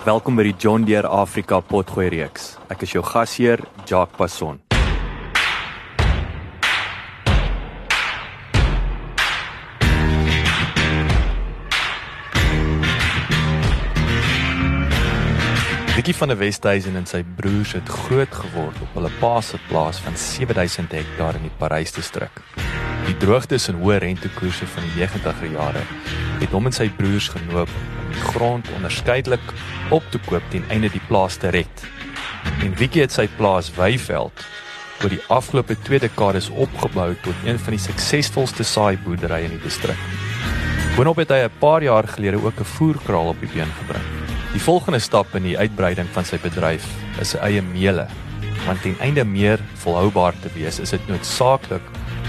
Welkom by die John Deere Afrika Potgooi reeks. Ek is jou gasheer, Jacques Passon. Dikkie van die Westhuizen en sy broers het groot geword op hulle pa se plaas van 7000 hektaar in die Parys distrik. Die droogtes en hoë rentekoerse van die 90er jare het hom en sy broers genoop om die grond onderskeidelik op te koop ten einde die plaas te red. En Wiekie het sy plaas Weiveld oor die afgelope 2 dekades opgebou tot een van die suksesvolste saaiboerderye in die distrik. Boonop het hy 'n paar jaar gelede ook 'n voerkraal op die been gebring. Die volgende stap in die uitbreiding van sy bedryf is sy eie meule. Want ten einde meer volhoubaar te wees, is dit noodsaaklik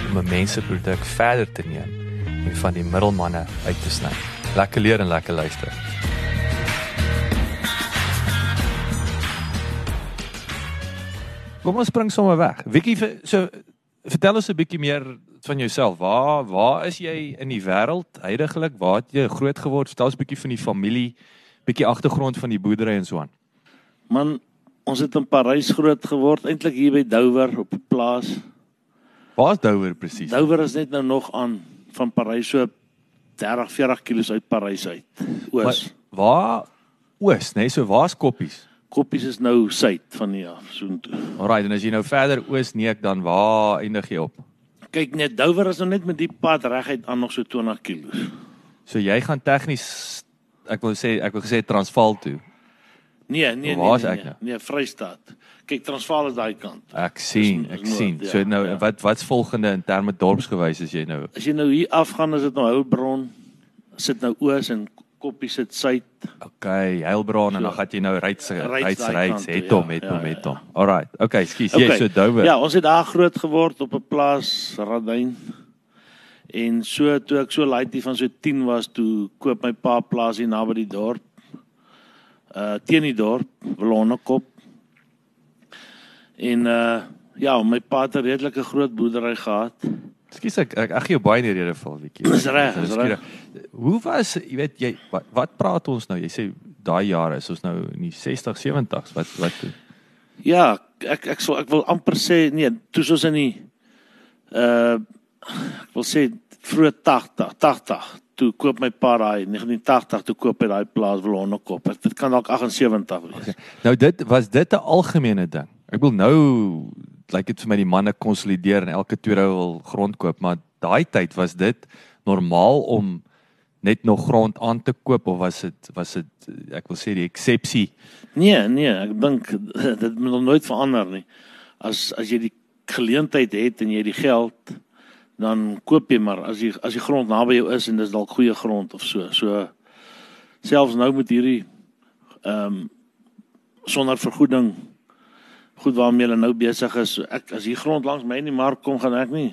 om 'n menseproduk verder te neem en van die middelmanne uit te sny. Lekker leer en lekker luister. Kom ons spring sommer weg. Wikkie so vertel ons 'n bietjie meer van jouself. Waar waar is jy in die wêreld heidaglik? Waar het jy groot geword? Vertel ons 'n bietjie van die familie bietjie agtergrond van die boerdery en so aan. Man, ons het in Parys groot geword, eintlik hier by Douwer op 'n plaas. Waar is Douwer presies? Douwer is net nou nog aan van Parys so 30, 40 km uit Parys uit. Oos. Maar, waar oos, nee, so waar's Koppies? Koppies is nou suid van hier af, so intoe. Alraai, en as jy nou verder oos neek dan waar eindig jy op? Kyk net, Douwer is nou net met die pad reguit aan nog so 20 km. So jy gaan tegnies ek wil sê ek wil gesê Transvaal toe. Nee, nee, nee. Waar is nee, ek nee, nou? Nee, Vrystaat. Kyk, Transvaal is daai kant. Ek sien, ek noord, sien. Ja, so nou ja. wat wat's volgende in terme dorpsgewys as jy nou As jy nou hier afgaan, is dit nou Heilbron. Sit nou oos en Koppie sit suid. OK, Heilbron so, en dan gaan jy nou ryds ryds ryds het hom, het hom, het hom. Alright. OK, skus, jy so Douwe. Ja, ons het daar groot geword op 'n plaas Radyn. En so toe ek so laaitie van so 10 was, toe koop my pa plaas hier naby die dorp. Uh teen die dorp, Wellonnekop. En uh ja, my pa het 'n redelike groot boerdery gehad. Ekskuus ek ek gee jou baie rede val bietjie. Dis reg, dis reg. Hoe was jy weet jy wat, wat praat ons nou? Jy sê daai jare is ons nou in die 60, 70s. Wat wat toe? Ja, ek ek sou ek wil amper sê nee, toe soos in die uh ek wil sê vroeg 80, 80 toe koop my pa daai 1980 toe koop hy daai plaas Wellonnekop. Dit kan dalk 78 wees. Okay. Nou dit was dit 'n algemene ding. Ek wil nou lyk like dit vir my die manne konsolideer en elke tweede wil grond koop, maar daai tyd was dit normaal om net nog grond aan te koop of was dit was dit ek wil sê die eksepsie? Nee, nee, ek dink dit moet nog nooit verander nie. As as jy die geleentheid het en jy die geld dan koop jy maar as jy as die grond naby jou is en dis dalk goeie grond of so. So selfs nou met hierdie ehm um, sonder vergoeding goed waarmee hulle nou besig is. Ek as hier grond langs my in die mark kom gaan ek nie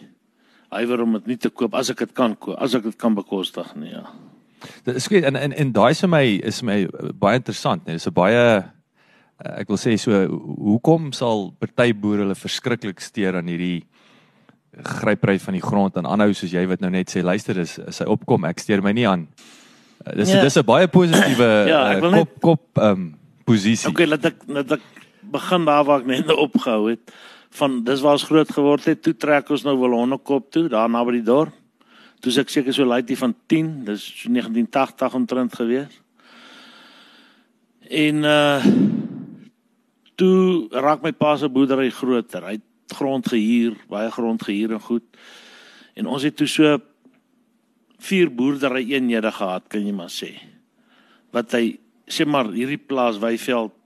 huiwer om dit nie te koop as ek dit kan koop, as ek dit kan bekostig nie, ja. Dit is goed en en en daai vir my is my baie interessant, nee. Dis 'n baie ek wil sê so hoekom sal party boere hulle verskriklik steur aan hierdie grypry van die grond en aanhou soos jy wat nou net sê luister is sy opkom ek steur my nie aan. Uh, dis ja. dis 'n baie positiewe ja, uh, kop net... kop ehm um, posisie. Okay, laat ek laat ek begin daar waar ek net opgehou het. Van dis waar ons groot geword het, toe trek ons nou wel hondekop toe, daar naby die dorp. Toe ek seker so laaitjie van 10, dis 1980 omtrent gewees. En uh toe raak my pa se boerdery groter. Hy het grond gehuur, baie grond gehuur en goed. En ons het toe so vier boerdery eenhede gehad, kan jy maar sê. Wat hy sê maar hierdie plaas Wyveld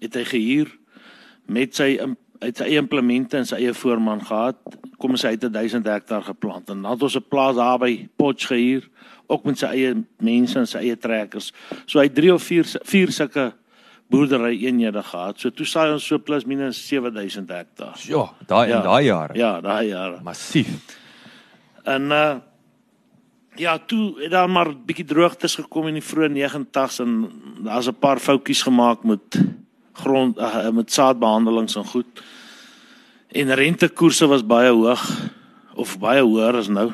het hy gehuur met sy uit sy eie implemente en sy eie voorman gehad. Kom ons hy het 1000 hektaar geplant en dan het ons 'n plaas daar by Potch gehuur ook met sy eie mense en sy eie trekkers. So hy 3 of 4 vier sulke boerdery eenhede gehad. So toe saai ons so plus minus 7000 hektaar. Ja, daai ja, in daai jare. Ja, daai jare. Massief. En uh ja, toe het daar maar bietjie droogtes gekom in die vroeë 90's en daar's 'n paar foutjies gemaak met grond uh, met saadbehandelings en goed. En rentekoerse was baie hoog of baie hoër as nou.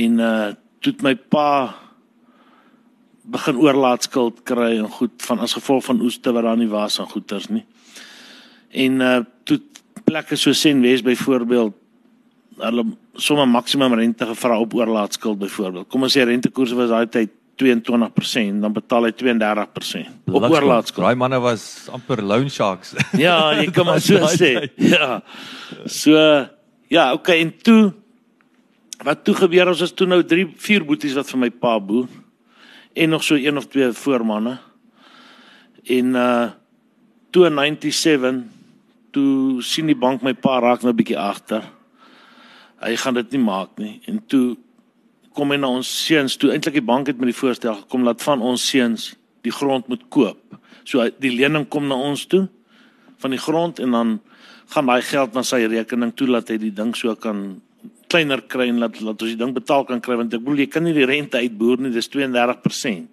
En uh toe my pa begin oorlaatskuld kry en goed van as gevolg van oeste wat daar nie was en goeters nie. En uh toe plekke so Senwes byvoorbeeld hulle sommer maksimum rente gevra op oorlaatskuld byvoorbeeld. Kom ons sê rentekoerse was daai tyd 22%, dan betaal hy 32% op oorlaatskuld. Daai manne was amper loan sharks. ja, jy kan maar so sê. Ja. So ja, okay, en toe wat toe gebeur ons is toe nou 3 4 boeties wat vir my pa boer en nog so een of twee voormanne. En uh toe in 97 toe sien die bank my pa raak nou bietjie agter hy gaan dit nie maak nie. En toe kom hy na ons seuns toe eintlik die bank het met die voorstel gekom dat van ons seuns die grond moet koop. So die lening kom na ons toe van die grond en dan gaan daai geld na sy rekening toe dat hy die ding so kan kleiner kry en laat laat ons die ding betaal kan kry want ek bedoel jy kan nie die rente uitboer nie dis 32%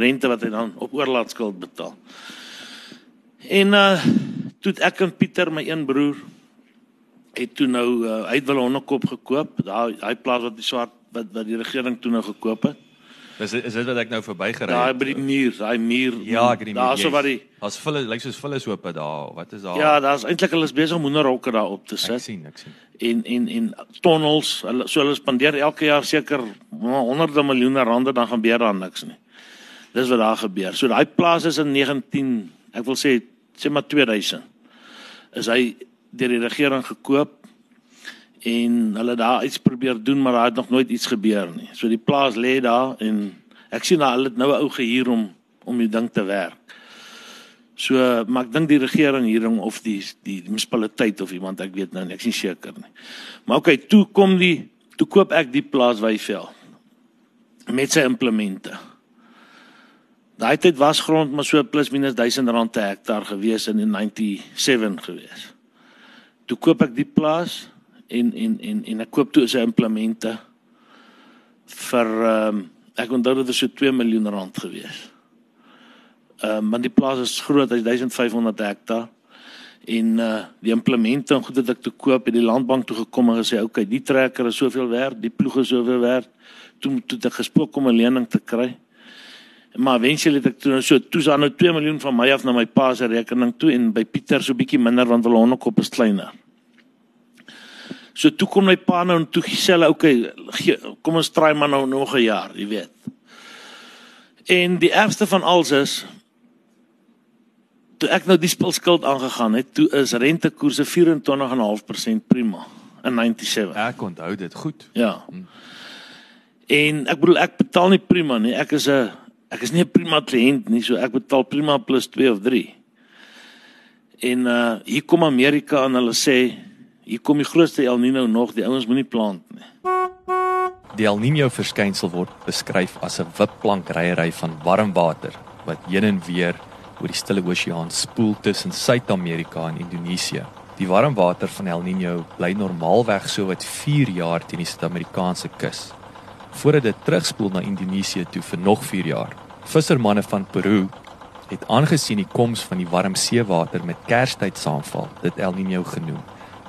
rente wat hy dan op oorlaatskuld betaal. En uh toe ek en Pieter my een broer het toe nou uh, hy het wel 'n hondekop gekoop. Daai daai plaas wat die swart wat wat die regering toe nou gekoop het. Is is dit wat ek nou verbygery het? Daai by die muur, daai muur. Ja, ek het die muur. Daar's so wat die Daar's vulle lyk soos vulle sope daar. Wat is daar? Ja, daar's eintlik hulle is besig om hoenderhokke daar op te sit. Ek sien, ek sien. En en en tunnels, hulle so hulle spandeer elke jaar seker honderde miljoene rande dan gaan gebeur daar niks nie. Dis wat daar gebeur. So daai plaas is in 19, ek wil sê sê maar 2000. Is hy deur die regering gekoop en hulle daar iets probeer doen maar daar het nog nooit iets gebeur nie. So die plaas lê daar en ek sien daar hulle het nou 'n ou gehuur om om die ding te werk. So maar ek dink die regering hier of die die munisipaliteit of iemand ek weet nou nie, ek is nie seker nie. Maar okay, toe kom die toe koop ek die plaas Wyveld met sy implemente. Daai tyd was grond maar so plus minus 1000 rand per hektaar gewees in 97 gewees toe koop ek die plaas en en en en ek koop toe sy implemente vir ehm um, ek onthou dit was so 2 miljoen rand gewees. Ehm um, want die plaas is groot, hy's 1500 hektaar en uh die implemente en goed wat ek toe koop het die landbank toe gekom en gesê okay die trekker is soveel werd die ploeg is soveel werd toe toe ek gespreek om 'n lening te kry maar eventueel het ek toe so toe sal nou 2 miljoen van my af na my pa se rekening toe en by Pieter so bietjie minder want hulle hondekop is kleiner. So toe kom my pa nou en toe sê hulle okay, kom ons try maar nou nog 'n jaar, jy weet. En die ergste van alles is toe ek nou die spulskuld aangegaan het, toe is rentekoerse 24.5% prima in 97. Ek onthou dit goed. Ja. En ek bedoel ek betaal nie prima nie. Ek is 'n ek is nie 'n prima kliënt nie, so ek betaal prima plus 2 of 3. En uh hier kom Amerika en hulle sê hier kom die grootste El Niño nog, die ouens moenie plant nie. Die El Niño verskynsel word beskryf as 'n wipplank ryery van warm water wat heen en weer oor die Stille Oseaan spoel tussen Suid-Amerika en Indonesië. Die warm water van El Niño bly normaalweg so wat 4 jaar teen die Suid-Amerikaanse kus voordat dit terugspoel na Indonesië toe vir nog 4 jaar. Vissermanne van Peru het aangesien die koms van die warm seewater met Kerstyd saamval, dit El Niño genoem,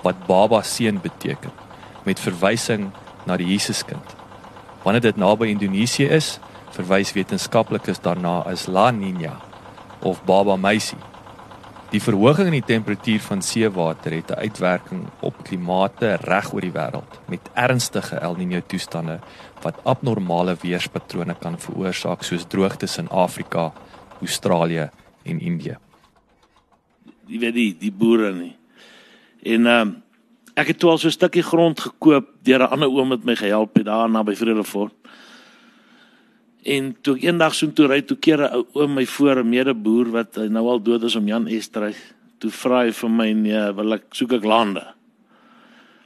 wat baba seun beteken, met verwysing na die Jesuskind. Wanneer dit naby Indonesië is, verwys wetenskaplikes daarna as La Niña of baba meisie. Die verhoging in die temperatuur van seewater het 'n uitwerking op klimate reg oor die wêreld met ernstige El Niño toestande wat abnormale weerspatrone kan veroorsaak soos droogtes in Afrika, Australië en Indië. jy weet die die boere nie. En ehm uh, ek het toe al so 'n stukkie grond gekoop deur 'n ander oom wat my gehelp het daar naby Vredefort. En toe ek eendag so toe ry toe keer 'n ou oom my voor 'n medeboer wat nou al dood is om Jan Estreys. Toe vra hy vir my nee, wil ek soek ek lande.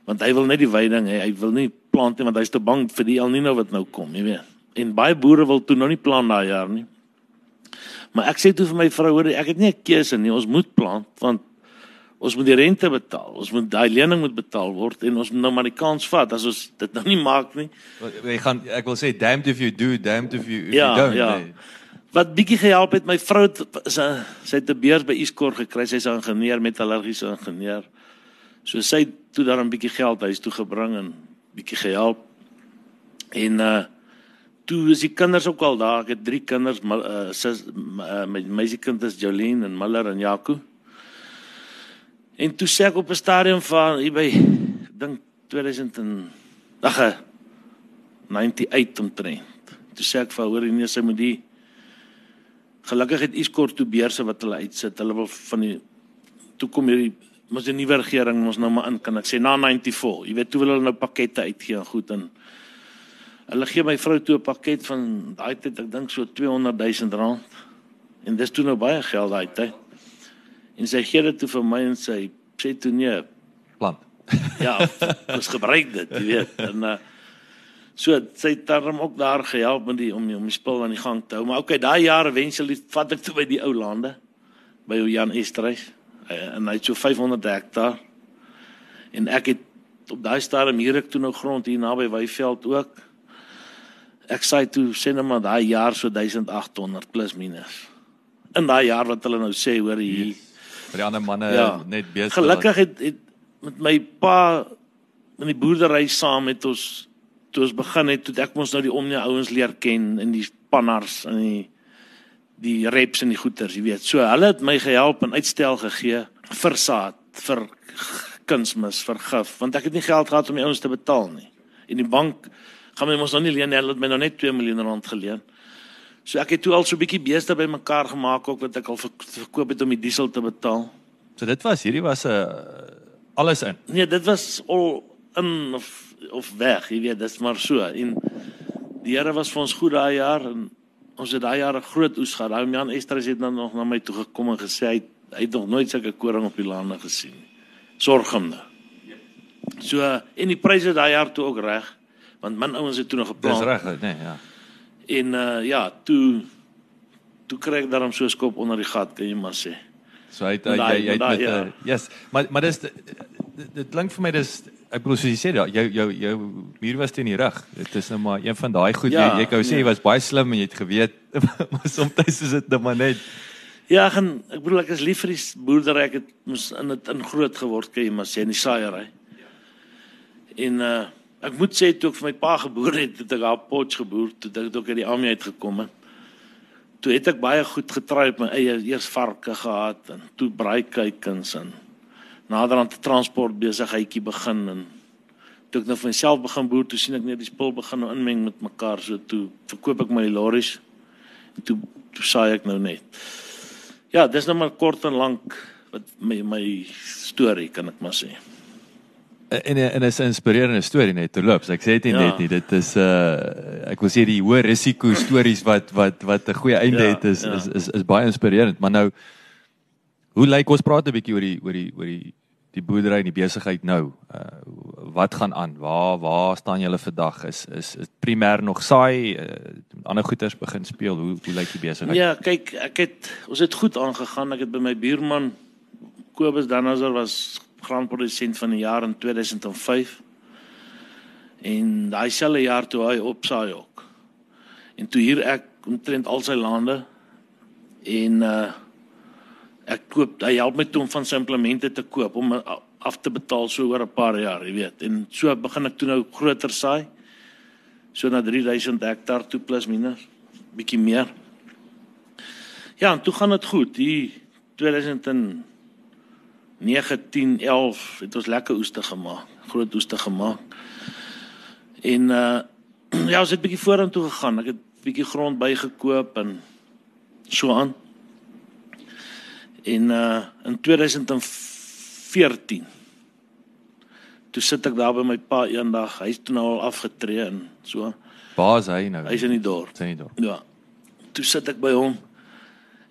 Want hy wil net die veiding hê. Hy wil nie plant nie want hy's te bang vir die El Niño wat nou kom, jy weet. En baie boere wil toe nou nie plant daai jaar nie. Maar ek sê toe vir my vrou, hoor, ek het nie 'n keuse nie. Ons moet plant want ons moet die rente betaal. Ons moet daai lening moet betaal word en ons moet nou maar die kans vat as ons dit nou nie maak nie. Jy gaan ek wil sê damned if you do, damned if you if ja, you don't. Ja. Nee. Wat bietjie gehelp het my vrou 'n sy het 'n beurs by Iskor gekry. Sy's 'n ingenieur met allergiese ingenieur. So sy het toe daar 'n bietjie geld huis toe gebring en bietjie gehelp. En uh toe is die kinders ook al daar. Ek het drie kinders, maar uh, sis uh, my meisiekind is Jolene en Miller en Jaco. En toe sê ek op 'n stadium van hier by dink 2000 en ag 98 omtrent. Toe sê ek vir hoor nee sy moet die gelukkig het Iskort toe beurse wat hulle uitsit. Hulle wil van die toe kom hierdie mos die nuwe regering ons nou maar in kan ek sê na 94. Jy weet toe wil hulle nou pakkette uitgee en goed en hulle gee my vrou toe 'n pakket van daai tyd ek dink so 200 000 rand. En dis toe nou baie geld daai tyd. En sy gee dit toe vir my en sy sê toe nee, plant. ja, ons gebruik dit, jy weet. En uh so sy het daarom ook daar gehelp met die om die, om die spul aan die gang te hou. Maar okay, daai jare wensel vat ek toe by die ou lande by Jan Estreys en hy het so 500 hektaar. En ek het op daai stadium hier ek toe nou grond hier naby Weyveld ook. Ek sê toe sê net maar daai jaar so 1800 plus minus. In daai jaar wat hulle nou sê hoor hier yes vir die ander manne ja. net besig. Gelukkig het, het met my pa in die boerdery saam met ons toe ons begin het, toe ek mos nou die omnie ouens leer ken in die pannars en die die reps en die goeters, jy weet. So hulle het my gehelp en uitstel gegee vir saad, vir kunsmis, vir gif, want ek het nie geld gehad om die ouens te betaal nie. En die bank gaan my mos nou nie leen, hulle het my nou net 2 miljoen rand geleen. So ek het toe al so 'n bietjie beeste bymekaar gemaak ook wat ek al verkoop het om die diesel te betaal. So dit was hierdie was 'n uh, alles in. Nee, dit was al in of of weg, jy weet, dit's maar so. En die Here was vir ons goed daai jaar en ons het daai jaar 'n groot oes gehad. Daai Jan Esther het dan nog na my toe gekom en gesê hy, hy het nog nooit sulke koring op die lande gesien nie. Sorg hom nou. So en die pryse daai jaar toe ook reg, want min ouens het toe nog geplan. Dis reg, nee, ja. En uh ja, toe toe kry ek daarom so skop onder die gat, kan jy maar sê. So hy hy hy het met 'n ja. yes, maar maar dis dit klink vir my dis ek bedoel soos jy sê jou jou jou muur was teen die rug. Dit is nou maar een van daai goed ja, jy jy gou sê jy ja. was baie slim en jy het geweet maar soms is dit net maar net Ja, ek ek bedoel ek is lief vir die boerdery. Ek het mos in dit in groot geword, kan jy maar sê in die saaiery. En uh Ek moet sê toe ek vir my pa geboor het, het ek op Potch geboor, toe ek ook uit die army uit gekom het. Toe het ek baie goed getrou op my eie eers varke gehad en toe braaikuikens en naderhand 'n transport besigheidjie begin en toe ek nou vir myself begin boer, toe sien ek net die spul begin nou inmeng met mekaar, so toe verkoop ek my lorries en toe toe saai ek nou net. Ja, dis nou maar kort en lank wat my my storie kan ek maar sê en en is 'n inspirerende storie net te loop. Ek sê dit ja. net nie. Dit is uh ek wil sê die hoë risiko stories wat wat wat 'n goeie einde ja, het is, ja. is is is baie inspirerend. Maar nou hoe lyk ons praat 'n bietjie oor die oor die oor die die boerdery en die besigheid nou. Uh wat gaan aan? Waar waar staan julle vandag? Is is is primêr nog saai? Uh, ander goeders begin speel. Hoe hoe lyk die besigheid? Ja, kyk, ek het ons het goed aangegaan. Ek het by my buurman Kobus Danazer was graanprodusent van die jaar in 2005. En daai selfe jaar toe hy opsaai ook. En toe hier ek omtrent al sy lande en uh ek koop hy help my toe om van sy implemente te koop om af te betaal so oor 'n paar jaar, jy weet. En so begin ek toe nou groter saai. So na 3000 hektaar toe plus minus bietjie meer. Ja, en toe gaan dit goed. Hier 2000 9 10 11 het ons lekker oeste gemaak, groot oeste gemaak. En uh ja, ons het bietjie vorentoe gegaan. Ek het bietjie grond bygekoop en so aan. En uh in 2014 toe sit ek daar by my pa eendag. Hy's toe nou al afgetree en so. Baas hy nou. Hy's in die dorp. Hy's in die dorp. Ja. Toe sit ek by hom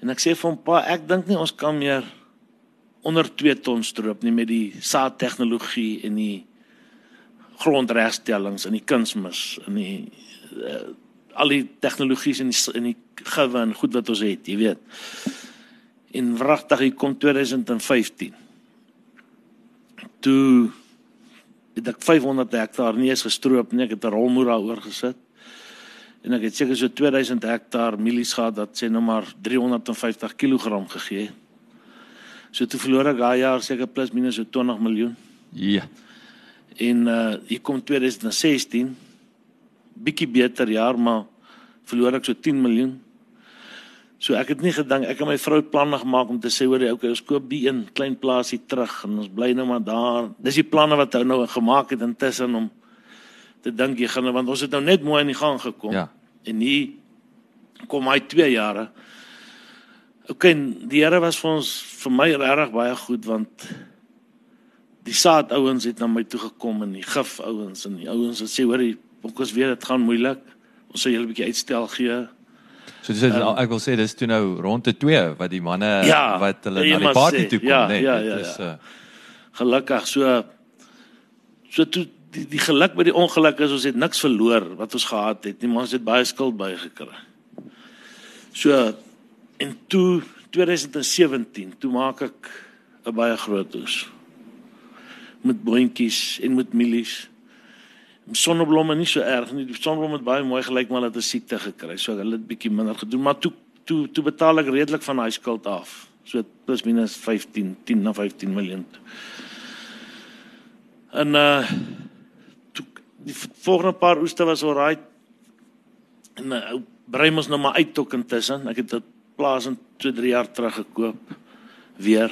en ek sê vir hom pa, ek dink nie ons kan meer onder 2 ton stroop nie met die saadtegnologie en die grondregstellings en die kunsmis en die uh, al die tegnologies en die in die gewe en goed wat ons het, jy weet. En wragtig hier kom 2015. Toe het ek 500 hektaar nie eens gestroop nie, ek het 'n rolmoer daaroor gesit. En ek het seker so 2000 hektaar mielies gehad wat sê nou maar 350 kg gegee het. So toe verloor ek daai jaar seker plus minus so 20 miljoen. Ja. En uh hier kom 2016 bietjie beter jaar, maar verloor ek so 10 miljoen. So ek het nie gedink ek en my vrou planne gemaak om te sê hoor jy okay ons koop die een klein plaasie terug en ons bly nou maar daar. Dis die planne wat hy nou gemaak het intussen om te dink jy gaan want ons het nou net mooi in die gang gekom. Ja. En hier kom hy 2 jare. Okay, die Here was vir ons vir my regtig baie goed want die saad ouens het na my toe gekom en die gif ouens en die ouens het sê hoor jy ons weet dit gaan moeilik. Ons sal julle 'n bietjie uitstel gee. So dis um, ek wil sê dis toe nou rond te 2 wat die manne ja, wat hulle na die party toe kom, ja, nee. Ja, dit ja, is ja. uh gelukkig so so toe die die geluk by die ongeluk is ons het niks verloor wat ons gehad het nie, maar ons het baie skuld bygekry. So en toe 2017 toe maak ek 'n baie groot oes met boontjies en met mielies. Sonneblomme nie so erg nie. Die sonneblomme het baie mooi gelyk maar het 'n siekte gekry. So hulle het bietjie minder gedoen, maar toe toe toe betaal ek redelik van daai skuld af. So plus minus 15, 10 na 15 miljoen. En uh toe die volgende paar oeste was alraai. En uh, brei mos nou maar uit tot intussen. Ek het 'n plaas in 2, 3 jaar terug gekoop weer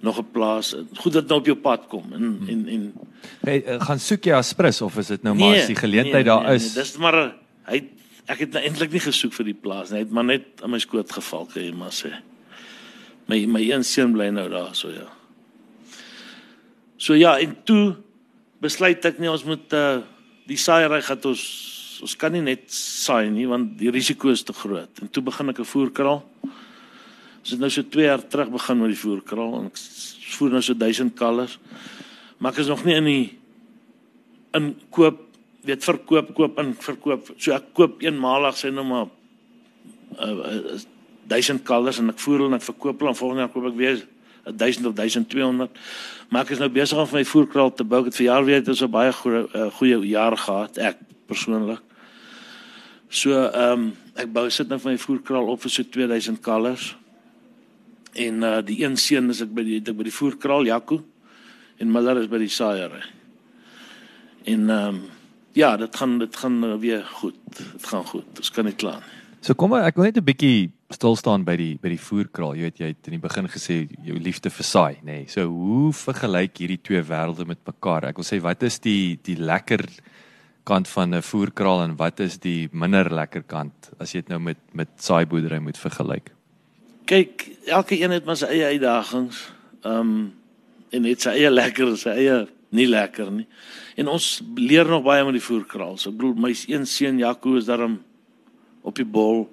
nog 'n plaas. Goed dat nou op jou pad kom en hmm. en en hey, uh, gaan soek jy aspres of is dit nou maar as die geleentheid nee, daar nee, is? Nee, dis maar hy ek het nou eintlik nie gesoek vir die plaas nie. Hy het maar net in my skoot geval, kan jy maar sê. My my een seun bly nou daar, so ja. So ja, en toe besluit ek nie ons moet uh die saaiery gaan ons ons kan nie net saai nie want die risiko is te groot. En toe begin ek 'n voerkraal. Ons het nou so 2 jaar terug begin met die voerkraal en ek voer nou so 1000 kalvers. Maar ek is nog nie in die inkoop weet verkoop koop in verkoop. So ek koop eenmalig sê nou maar uh, uh, 1000 kalvers en ek voer hulle en ek verkoop hulle en volgende jaar koop ek weer 1000 of 1200. Maar ek is nou besig om my voerkraal te bou. Ek het vir jaar weer het ons 'n baie goeie uh, goeie jaar gehad ek persoonlik. So ehm um, ek bou sit nou van my voerkraal op vir so 2000 kalvers. En uh die een seun is ek by die ek by die voerkraal Jaco en Miller is by die saaiery. En ehm um, ja, dit gaan dit gaan uh, weer goed. Dit gaan goed. Ons kan nie kla nie. So kom maar, ek wil net 'n bietjie stil staan by die by die voerkraal. Jy weet jy het in die begin gesê jou liefde vir saai, nê. Nee. So hoe vergelyk hierdie twee wêrelde met mekaar? Ek wil sê wat is die die lekker kant van 'n voerkraal en wat is die minder lekker kant as jy dit nou met met saaiboerdery moet vergelyk? Kyk, elke een het maar sy eie uitdagings. Ehm um, en het sy eie lekker, sy eie nie lekker nie. En ons leer nog baie met die voerkraal. So ek bedoel my een seun Jaco is daarom op die bol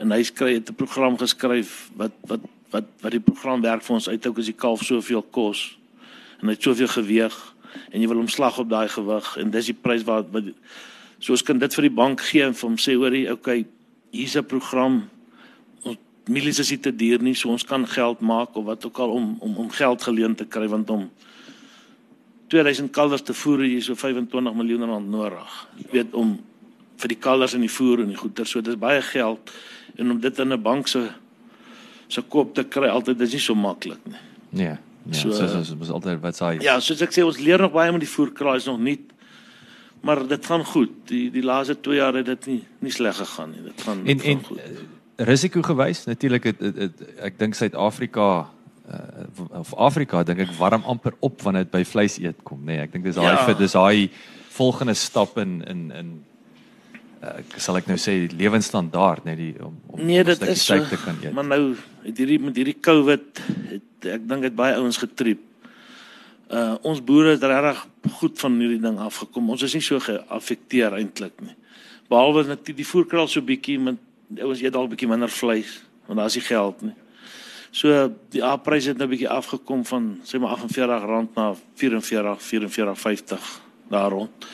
en hy skryf het 'n program geskryf wat wat wat wat die program werk vir ons uithou as die kalf soveel kos en hy het soveel geweg en jy wil hom slag op daai gewig. En dis die prys wat wat so ons kan dit vir die bank gee en vir hom sê hoorie okay hier's 'n program. Ons milies is nie te duur nie so ons kan geld maak of wat ook al om om om geld geleen te kry want om 2000 kalvers te voer jy so 25 miljoen rand nodig. Jy weet om vir die kalvers en die voer en die goeder so dis baie geld. En om dit in 'n bank se se koop te kry altyd is nie so maklik nie. Nee. Ja, so so so is altyd wat sê. Ja, soos ek sê ons leer nog baie met die voerkraal is nog nie maar dit gaan goed. Die die laaste 2 jaar het dit nie nie sleg gegaan nie. Dit gaan en dit gaan en goed. uh, risiko gewys natuurlik het, het, het ek dink Suid-Afrika uh, of Afrika dink ek warm amper op wanneer dit by vleis eet kom nê nee, ek dink dis daai Ja. dis daai volgende stap in in in ek sal ek nou sê lewensstandaard net die om om Nee, 'n dit stukkie is so. te kan eet. Maar nou het hierdie met hierdie COVID het ek dink dit baie ouens getriep. Uh ons boere het regtig goed van hierdie ding afgekom. Ons is nie so geaffekteer eintlik nie. Behalwe net die, voerkraal so bietjie met ouens eet dalk bietjie minder vleis want daar is nie geld nie. So die A-prys het nou bietjie afgekom van sê maar R48 na 44 44.50 daar rond.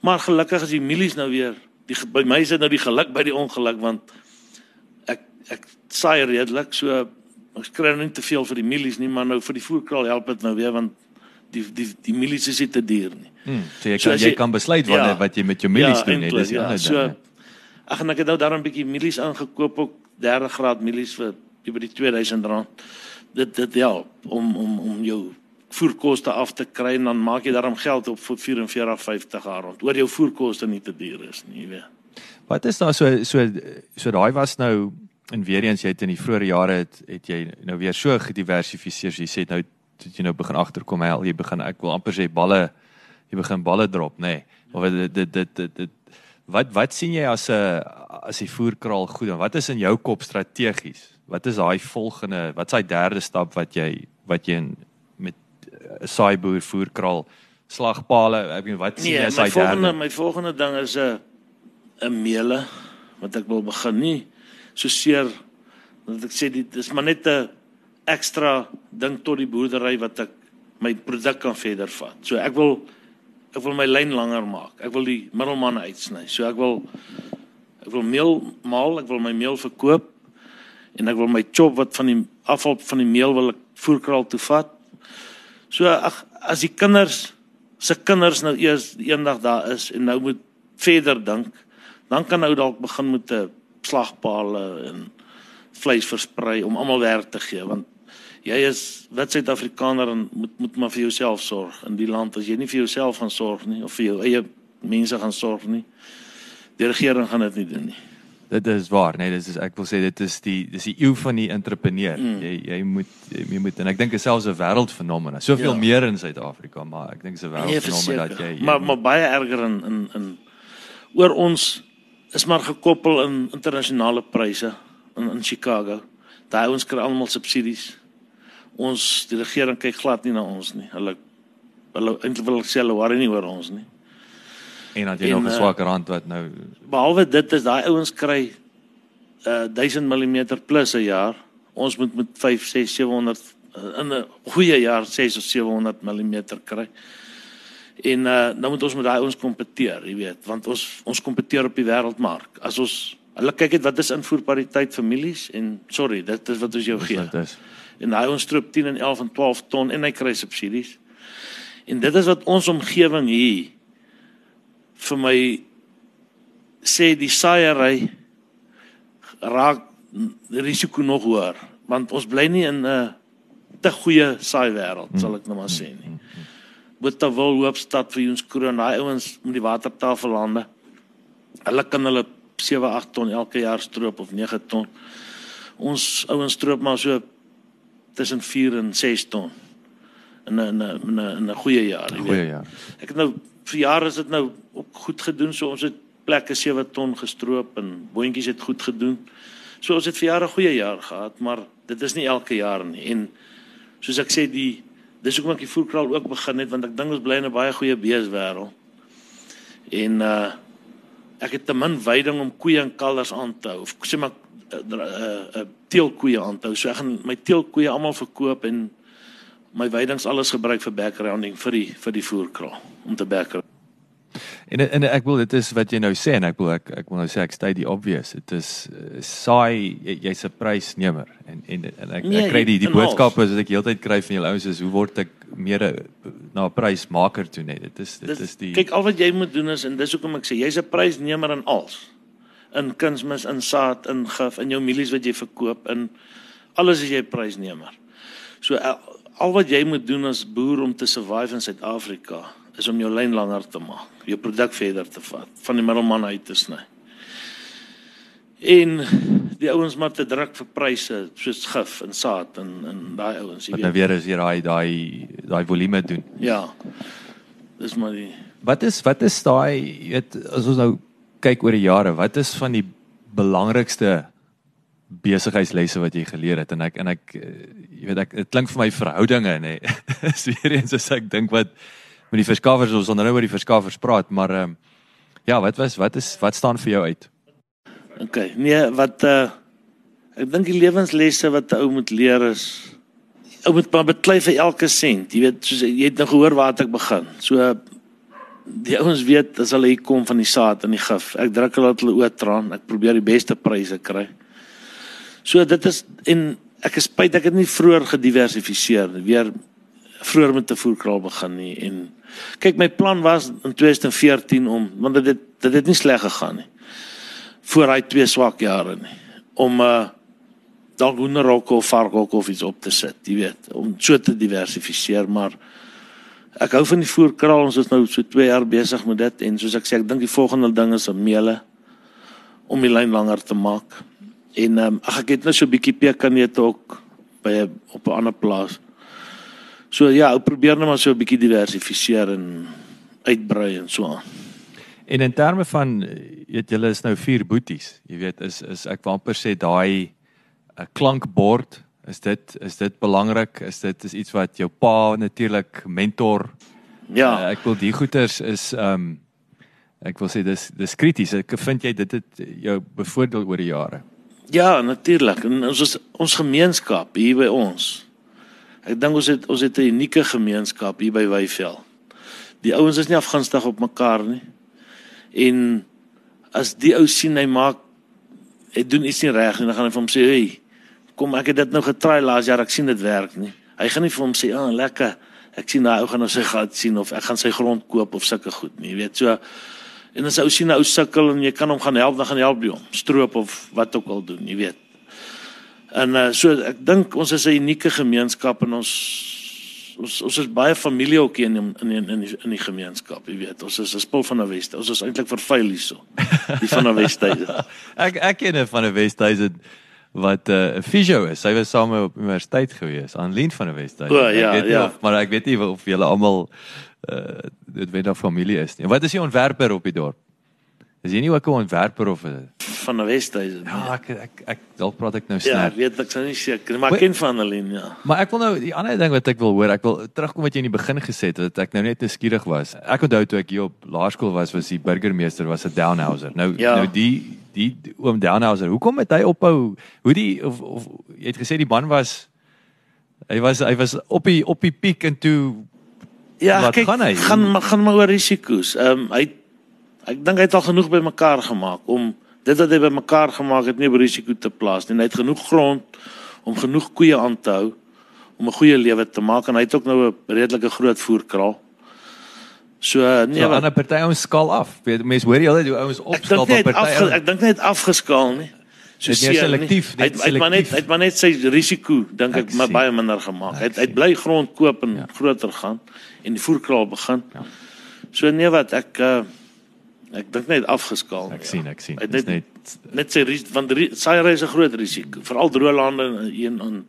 Maar gelukkig is die mielies nou weer die by my is dit nou die geluk by die ongeluk want ek ek saai redelik so ek kry nou nie te veel vir die mielies nie maar nou vir die voerkraal help dit nou weer want die die die mielies is nie te duur nie. Hmm, so jy So kan as jy jy- kan besluit wanneer Ja. wat jy met jou mielies doen, nee, eintlik, dis ja. ander So ag en ek het nou daarom 'n bietjie mielies aangekoop ook 30 graad mielies vir oor die R2000. Dit dit help om om om jou voerkoste af te kry en dan maak jy daarom geld op vir 44.50 haar rond. Oor jou voerkoste nie te duur is nie, jy weet. Wat is daar so so so daai was nou en weer eens jy het in die vroeë jare het het jy nou weer so gediversifiseer. So jy sê nou het jy nou begin agterkom hel jy begin ek wil amper sê balle jy begin balle drop nê. Nee. Of dit dit dit dit, dit wat wat sien jy as 'n as die voerkraal goed en wat is in jou kop strategies? Wat is daai volgende wat's daai derde stap wat jy wat jy in, saaiboer voerkraal slagpale ek weet wat sien Nee, jy as daai volgende derde? my volgende ding is 'n 'n meele wat ek wil begin nie so seer dat ek sê dit is maar net 'n ekstra ding tot die boerdery wat ek my produk kan verder vat. So ek wil ek wil my lyn langer maak. Ek wil die middelman uitsny. So ek wil ek wil meel maal, ek wil my meel verkoop en ek wil my chop wat van die afval van die meel wil ek voerkraal toe vat. So ag as die kinders se kinders nou eers eendag daar is en nou moet verder dink, dan kan nou dalk begin met 'n slagpale en vleis versprei om almal werk te gee want jy is wit Suid-Afrikaner en moet moet maar vir jouself sorg. In die land as jy nie vir jouself gaan sorg nie of vir jou eie mense gaan sorg nie die regering gaan dit nie doen nie Dit is waar, nee, dis is ek wil sê dit is die dis die eeu van die entrepreneur. Mm. Jy jy moet jy, moet en ek dink dit is selfs 'n wêreldfenomeen. Soveel Ja. meer in Suid-Afrika, maar ek dink dit is 'n Nee, wêreldfenomeen dat verseker. jy, jy maar maar baie erger in in in oor ons is maar gekoppel in internasionale pryse in in Chicago. Daai ouens kry almal subsidies. Ons die regering kyk glad nie na ons nie. Hulle hulle eintlik wil ek sê hulle worry nie oor ons nie. En dat jy en, nog 'n eh, swak rand wat nou Behalwe dit is daai ouens kry uh 1000 mm plus 'n jaar. Ons moet met 5, 6, 700 uh, in 'n goeie jaar 6 of 700 mm kry. En uh nou moet ons met daai ouens kompeteer, jy weet, want ons ons kompeteer op die wêreldmark. As ons hulle kyk net wat is invoerpariteit families en sorry, dit is wat ons jou gee. dit is. En hy ons stroop 10 en 11 en 12 ton en hy kry subsidies. En dit is wat ons omgewing hier vir my sê die saaiery raak risiko nog hoër want ons bly nie in 'n te goeie saai wêreld sal ek nou maar sê nie. Botawil Hoopstad vir ons kroon daai ouens met die watertafel lande. Hulle kan hulle 7 8 ton elke jaar stroop of 9 ton. Ons ouens stroop maar so tussen 4 en 6 ton in 'n in 'n 'n 'n goeie jaar, jy weet. Goeie jaar. Ek het nou vir jare is dit nou ook goed gedoen. So ons het plekke 7 ton gestroop en boontjies het goed gedoen. So ons het vir jare 'n goeie jaar gehad, maar dit is nie elke jaar nie. En soos ek sê die dis hoekom ek die voerkraal ook begin het want ek dink ons bly in 'n baie goeie beeswêreld. En uh ek het te min veiding om koeie en kalvers aan te hou of sê maar uh, uh, uh teelkoeie aan te hou. So ek gaan my teelkoeie almal verkoop en my veidings alles gebruik vir backgrounding vir die vir die voerkraal om te background. En en ek wil dit is wat jy nou sê en ek wil ek ek wil nou sê ek sê die obvious. Dit is uh, saai jy, jy's 'n prysnemer en en, en ek, Nee, ek kry die die in boodskappe wat ek heeltyd kry van julle ouens is hoe word ek meer 'n na 'n prysmaker toe net. Dit is dit Dis is die kyk al wat jy moet doen is en dis hoekom ek sê jy's 'n prysnemer in alles. In kunsmis, in saad, in gif, in jou mielies wat jy verkoop, in alles is jy prysnemer. So al, al wat jy moet doen as boer om te survive in Suid-Afrika is om jou lyn langer te maak, jou produk verder te vat, van die middelman uit te sny. En die ouens maar te druk vir pryse soos gif en saad en en daai ouens, jy wat nou weer is hier daai daai daai volume doen. Ja. Dis maar die Wat is wat is daai weet as ons nou kyk oor die jare, wat is van die belangrikste besigheidslesse wat jy geleer het en ek en ek eh, jy weet ek dit klink vir my verhoudinge nê. Is weer eens as ek dink wat met die verskaffers ons onder nou oor die verskaffers praat, maar ehm um, ja, wat was wat is wat staan vir jou uit? OK. Nee, wat uh ek dink die lewenslesse wat 'n ou moet leer is ou moet maar beklei vir elke sent. Jy weet, soos jy het nou gehoor waar ek begin. So die ouens weet as hulle hier kom van die saad en die gif. Ek druk hulle dat hulle oortraan. Ek probeer die beste pryse kry. So dit is en ek is spyt ek het nie vroeër gediversifiseer nie. Weer vroeër met 'n voerkraal begin nie en kyk my plan was in 2014 om want dit het, dit het nie sleg gegaan nie. Voor hy twee swak jare nie om uh dalk hoenderhokke of varkhokke of iets op te sit, jy weet, om so te diversifiseer, maar ek hou van die voerkraal ons is nou so 2 jaar besig met dit en soos ek sê ek dink die volgende ding is om meele om die lyn langer te maak. En ehm um, ag ek het nou so 'n bietjie pekanete ook by op 'n ander plaas. So ja, ek probeer net maar so 'n bietjie diversifiseer en uitbrei en so aan. En in terme van weet julle is nou vier boeties. Jy weet is is ek wou amper sê daai 'n klankbord is dit is dit belangrik? Is dit is iets wat jou pa natuurlik mentor? Ja, uh, ek wil die goeters is ehm um, ek wil sê dis dis krities. Ek vind jy dit het jou bevoordeel oor die jare. Ja, natuurlik. En ons is ons gemeenskap hier by ons. Ek dink ons het ons het 'n unieke gemeenskap hier by Wyveld. Die ouens is nie afgunstig op mekaar nie. En as die ou sien hy maak hy doen iets nie reg nie, dan gaan hy vir hom sê, "Hey, kom ek het dit nou getry laas jaar, ek sien dit werk nie." Hy gaan nie vir hom sê, "Ah, oh, lekker. Ek sien daai ou gaan nou sy gat sien of ek gaan sy grond koop of sulke goed nie." Jy weet, so En as ou sien 'n ou sukkel en jy kan hom gaan help, dan gaan help jy hom. Stroop of wat ook al doen, jy weet. En uh, so ek dink ons is 'n unieke gemeenskap en ons ons ons is baie familie ook in in in in die, in die gemeenskap, jy weet. Ons is 'n spul van die Weste. Ons is eintlik vervuil hierso. Die van die Weste. ek ek ken 'n van die Weste wat 'n uh, fisio is. Sy was saam op universiteit gewees, Anlien van die Weste. O ja, ja. Of, maar ek weet nie of julle almal uh dit weet of familie is nie. Wat is die ontwerper op die dorp? Is jy nie ook 'n ontwerper of 'n van die Wesduisen? Ja, ek ek ek dalk praat ek nou snel. Ja, ek weet ek sou nie seker, maar ek ken van Aline, ja. Maar ek wil nou die ander ding wat ek wil hoor, ek wil terugkom wat jy in die begin gesê het dat ek nou net te skieurig was. Ek onthou toe ek hier op laerskool was, was die burgemeester was 'n Downhauser. Nou ja. nou die die oom Downhauser, hoekom het hy ophou? Hoe die of, of jy het gesê die man was hy was hy was op die op die piek en toe Ja, kyk, gaan hy? Gaan maar gaan maar oor risiko's. Ehm um, hy ek dink hy het al genoeg bymekaar gemaak om dit wat hy bymekaar gemaak het nie op risiko te plaas nie. Hy het genoeg grond om genoeg koeie aan te hou om 'n goeie lewe te maak en hy het ook nou 'n redelike groot voerkraal. So nee, so, 'n party ons skaal af. Weet mense hoor jy al hoe ouens opskaal op party. Ek dink net afgeskaal nie. So selektief, hy het maar net hy het maar net sy risiko dink ek, ek maar baie minder gemaak. Hy het hy bly grond koop en ja. groter gaan en die voerkraal begin. Ja. So nee wat ek uh, ek dink net afgeskaal. Ek ja. sien, ek sien. Dit net net sê want saai reis 'n groot risiko, veral droë lande in in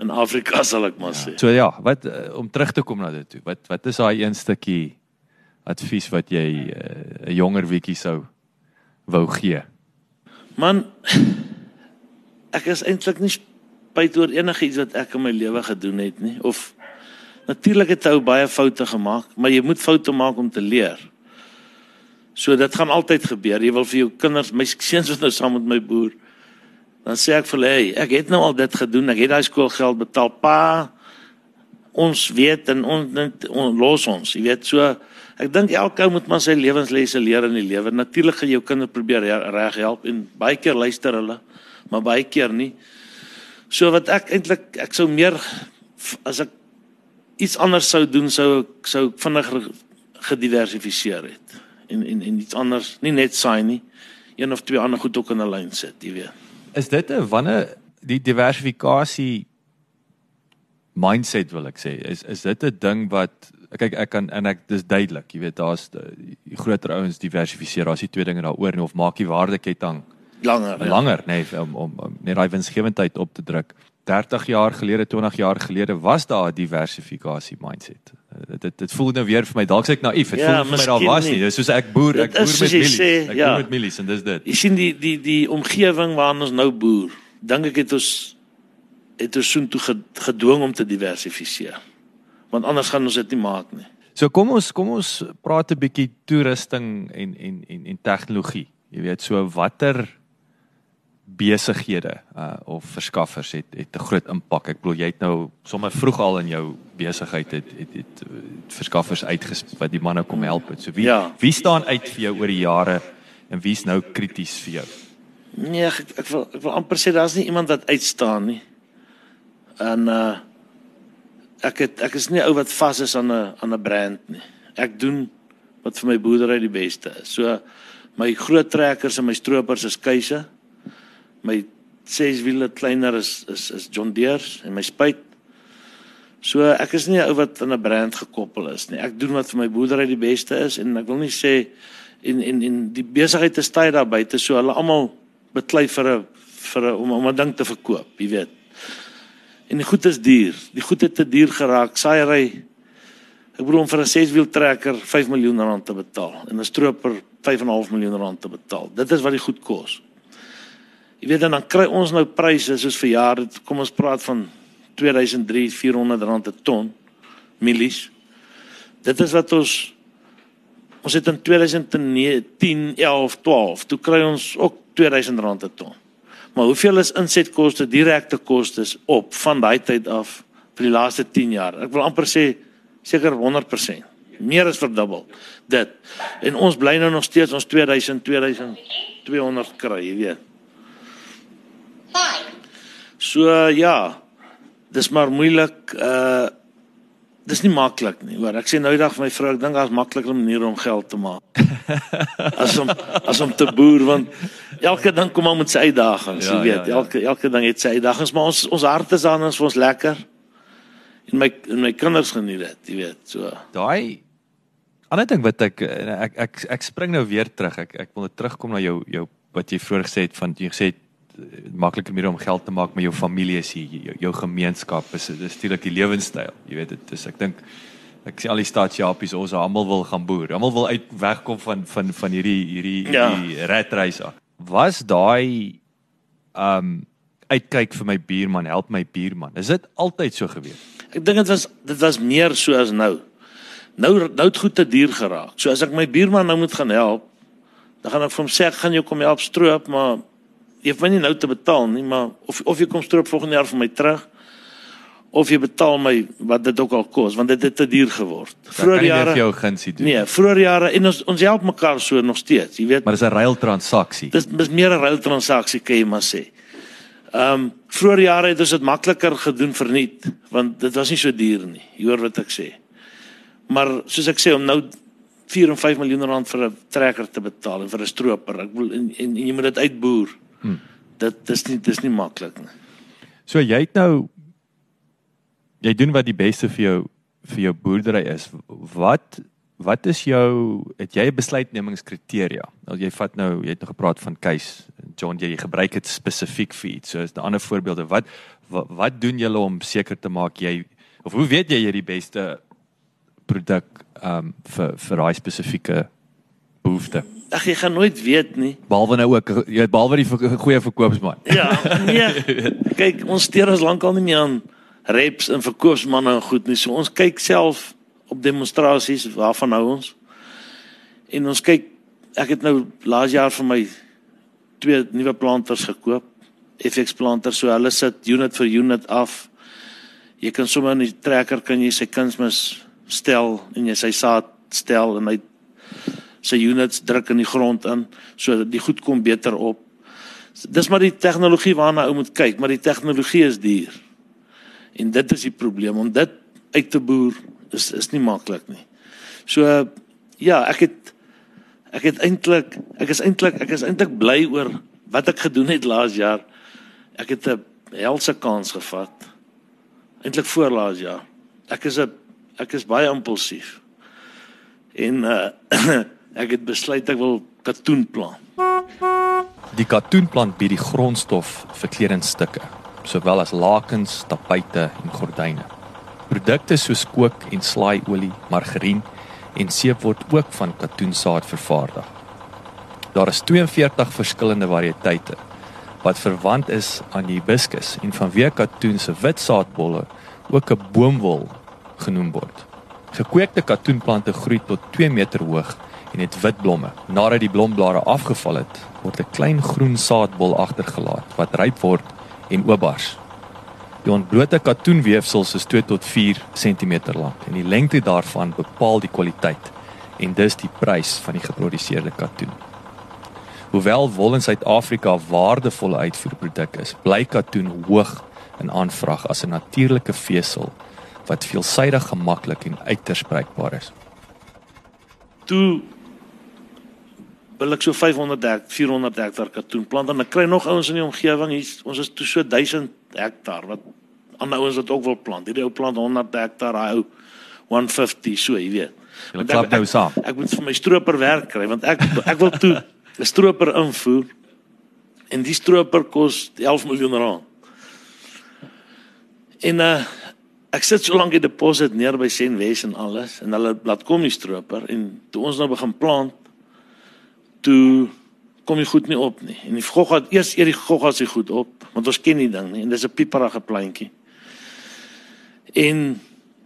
in Afrika sal ek maar ja. sê. So ja, wat uh, om terug te kom na dit toe. Wat wat is daai een stukkie advies wat jy eh, 'n uh, jonger wietjie sou wou gee? Man ek is eintlik nie spyt oor enigiets wat ek in my lewe gedoen het nie of Natuurlik het hy baie foute gemaak, maar jy moet foute maak om te leer. So dit gaan altyd gebeur. Jy wil vir jou kinders, my seuns wat nou saam met my boer, dan sê ek vir hulle, hey, ek het nou al dit gedoen. Ek het daai skoolgeld betaal. Pa, ons weet en ons on, los ons. Jy weet so Ek dink elke ou moet maar sy lewenslesse leer in die lewe. Natuurlik gaan jou kinders probeer reg help en baie keer luister hulle, maar baie keer nie. So wat ek eintlik ek sou meer as ek iets anders sou doen sou ek sou vinniger gediversifiseer het en en en iets anders nie net saai nie een of twee ander goed ook in 'n lyn sit jy weet is dit 'n wanneer die diversifikasie mindset wil ek sê is is dit 'n ding wat kyk ek kan en ek dis duidelik jy weet daar's groter ouens diversifiseer daar's die twee dinge daaroor nie of maak die waardeketting langer langer ja. nee om om, om net daai winsgewendheid op te druk 30 jaar gelede, 20 jaar gelede was daar 'n diversifikasie mindset. Dit dit voel nou weer vir my dalk sê ek naïef. Dit Ja, voel vir my daar was nie. nie. Dis soos ek boer, Dit ek boer met mielies. sê, Ek ja. boer met mielies en dis dit. Jy sien die die die omgewing waarin ons nou boer. Dink ek het ons het ons soontoe ge- gedwing om te diversifiseer. Want anders gaan ons dit nie maak nie. So kom ons kom ons praat 'n bietjie toerusting en en en en tegnologie. Jy weet so watter besighede uh of verskaffers het het 'n groot impak. Ek bedoel jy het nou sommer vroeg al in jou besigheid het het, het, het verskaffers uitges wat die manne kom help het. So wie Ja. wie staan uit vir jou oor die jare en wie's nou krities vir jou? Nee, ek ek wil ek wil amper sê daar's nie iemand wat uitstaan nie. En uh ek het ek is nie ou wat vas is aan 'n aan 'n brand nie. Ek doen wat vir my boerdery die beste is. So my groot trekkers en my stroopers is Keuse. My ses wiele kleiner is is is John Deere en my spuit. So ek is nie 'n ou wat aan 'n brand gekoppel is nie. Ek doen wat vir my boerdery die beste is en ek wil nie sê en en en die besigheid is tyd daar buite so hulle almal beklei vir 'n vir 'n om om 'n ding te verkoop, jy weet. En die goed is duur. Die goed het te duur geraak. Saaiery Ek bedoel om vir 'n 6-wiel trekker 5 miljoen rand te betaal en 'n stroper 5.5 miljoen rand te betaal. Dit is wat die goed kos. Jy weet en dan kry ons nou pryse soos vir jare, kom ons praat van 2003 400 rand 'n ton mielies. Dit is wat ons ons het in 2010, 11, 12, toe kry ons ook 2000 rand 'n ton. Maar hoeveel is insetkoste, direkte kostes op van daai tyd af vir die laaste 10 jaar? Ek wil amper sê seker 100%. Meer as verdubbel. Dit. En ons bly nou nog steeds ons 2000, 2200 kry, jy weet. So uh, ja. Dis maar moeilik uh dis nie maklik nie, hoor. Ek sê nou eendag vir my vrou, ek dink daar's makliker maniere om geld te maak. as om as om te boer want elke ding kom maar met sy uitdagings, Ja, jy weet. ja, ja. Elke elke ding het sy uitdagings, maar ons ons hart is aan ons vir ons lekker. En my en my kinders geniet dit, jy weet. So Daai ander ding wat ek ek ek ek spring nou weer terug. Ek ek wil net terugkom na jou jou wat jy vroeër gesê het van jy gesê het maklike manier om geld te maak met jou familie is hier, jou, jou gemeenskap is dis natuurlik die lewenstyl. Jy weet dit is ek dink ek sien al die staatsjapies ons almal wil gaan boer. Almal wil uit wegkom van van van hierdie hierdie Ja. hierdie ratreis af. Was daai um uitkyk vir my buurman, help my buurman. Is dit altyd so gewees? Ek dink dit was dit was meer so as nou. Nou nou het goed te duur geraak. So as ek my buurman nou moet gaan help, dan gaan ek vir hom sê ek gaan jou kom help stroop, maar jy hoef my nie nou te betaal nie, maar of of jy kom stroop volgende jaar vir my terug of jy betaal my wat dit ook al kos, want dit het te duur geword. Vroeger vir jare jou gunsie doen. Nee, vroeger jare en ons ons help mekaar so nog steeds, jy weet. Maar dis 'n ruil transaksie. Dis dis meer 'n ruil transaksie kan jy maar sê. Ehm um, vroeër jare het ons dit makliker gedoen verniet want dit was nie so duur nie. Jy hoor wat ek sê. Maar soos ek sê om nou 4 en 5 miljoen rand vir 'n trekker te betaal en vir 'n stroper, ek bedoel en, en, en jy moet dit uitboer. Hmm. Dit dis nie dis nie maklik nie. So jy het nou jy doen wat die beste vir jou vir jou boerdery is. Wat wat is jou het jy 'n besluitnemingskriteria? Nou jy vat nou jy het nou gepraat van case John jy gebruik dit spesifiek vir iets. So is daar ander voorbeelde. Wat, wat wat doen julle om seker te maak jy of hoe weet jy jy die beste produk um vir vir daai spesifieke behoefte? Ag jy gaan nooit weet nie. Behalwe nou ook jy weet behalwe die goeie verkoopsman. Ja, nee. Kyk, ons steur ons lankal nie meer aan reps en verkoopsmanne en goed nie. So ons kyk self op demonstrasies waarvan hou ons. En ons kyk ek het nou laas jaar vir my twee nuwe planters gekoop. FX planters, so hulle sit unit vir unit af. Jy kan sommer in die trekker kan jy sy kunsmis stel en jy sy saad stel en hy sy units druk in die grond in sodat die goed kom beter op. Dis maar die tegnologie waarna ou moet kyk, maar die tegnologie is duur. En dit is die probleem om dit uit te boer is is nie maklik nie. So ja, ek het ek het eintlik ek is eintlik ek is eintlik bly oor wat ek gedoen het laas jaar. Ek het 'n helse kans gevat. Eintlik voor laas jaar. Ek is 'n ek is baie impulsief. En uh ek het besluit ek wil katoen plant. Die katoenplant bied die grondstof vir kledingstukke, sowel as lakens, tapuite en gordyne. Produkte soos kook en slaaiolie, margarien en seep word ook van katoensaad vervaardig. Daar is 42 verskillende variëteite wat verwant is aan die hibiscus en vanweë katoen se wit saadbolle ook 'n boomwol genoem word. Gekweekte katoenplante groei tot 2 meter hoog en het wit blomme. Nadat die blomblare afgeval het, word 'n klein groen saadbol agtergelaat wat ryp word en oopbars. Die ontblote katoenweefsels is 2 tot 4 cm lank en die lengte daarvan bepaal die kwaliteit en dus die prys van die geproduseerde katoen. Hoewel wol in Suid-Afrika 'n waardevolle uitvoerproduk is, bly katoen hoog in aanvraag as 'n natuurlike vesel wat veelsidig gemaklik en uiters bruikbaar is. Toe wil ek so 500 hek, 400 hektaar katoen plant en ek kry nog ouens in die omgewing hier ons is toe so 1000 hektaar wat ander ouens wat ook wil plant. Hierdie ou plant 100 hektaar, hy ou 150 so, jy weet. Jy klap nou saam. Ek, ek moet vir my stroper werk kry want ek ek wil toe 'n stroper invoer en die stroper kos 11 miljoen rand. En uh ek sit so lank die deposit neer by Senwes en alles en hulle laat kom die stroper en toe ons nou begin plant toe kom jy goed nie op nie. En die gogga eers eers die gogga se goed op want ons ken die ding nie en dis 'n pieperige plantjie. En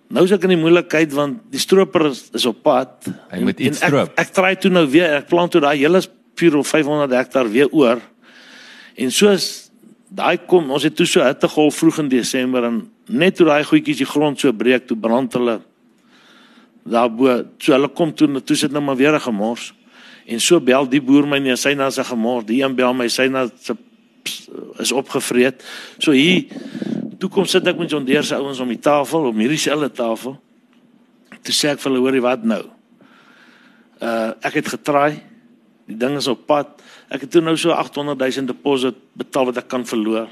nou is ek in die moeilikheid want die stroper is, is op pad. Hy moet iets stroop. Ek, ek try toe nou weer ek plant toe daai hele 4 of 500 hektaar weer oor. En soos daai kom ons het toe so hittegolf vroeg in Desember en net toe daai goedjies die grond so breek toe brand hulle daarbo so hulle kom toe toe sit nou maar weer 'n gemors. En so bel die boer my nee, sy na sy gemors, die een bel my sy na sy is opgevreet. So hier toe kom sit ek met John Deere se ouens om die tafel, om hierdie selfe tafel. Toe sê ek vir hulle, hoorie wat nou? Uh ek het getraai. Die ding is op pad. Ek het toe nou so 800 000 deposit betaal wat ek kan verloor.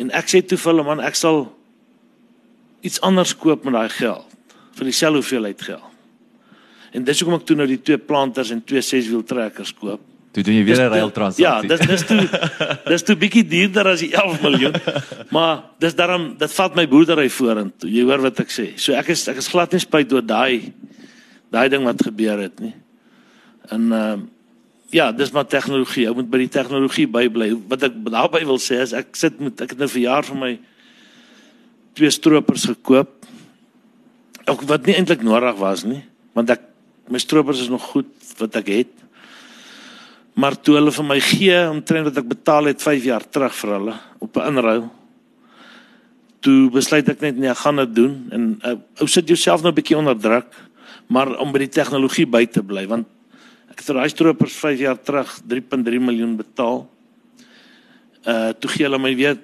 En ek sê toe vir hulle man, ek sal iets anders koop met daai geld vir dieselfde hoeveelheid geld. En dis hoekom ek toe nou die twee planters en twee seswiel trekkers koop. Toe doen jy weer 'n ruil transaksie. Ja, dis dis toe dis toe bietjie duurder as die 11 miljoen. Maar dis daarom dit vat my boerdery vorentoe. Jy hoor wat ek sê. So ek is ek is glad nie spyt oor daai daai ding wat gebeur het nie. En ehm uh, ja, dis maar tegnologie. Ou moet by die tegnologie bybly. Wat ek daarby wil sê is ek sit met ek het nou vir jaar vir my twee stroopers gekoop. Ook wat nie eintlik nodig was nie, want ek my stroopers is nog goed wat ek het. Maar toe hulle vir my gee omtrent wat ek betaal het 5 jaar terug vir hulle op 'n inruil. Toe besluit ek net nee, ek gaan dit doen en uh, ou sit jouself nou 'n bietjie onder druk, maar om by die tegnologie by te bly want ek het vir daai stroopers 5 jaar terug 3.3 miljoen betaal. Uh toe gee hulle my weer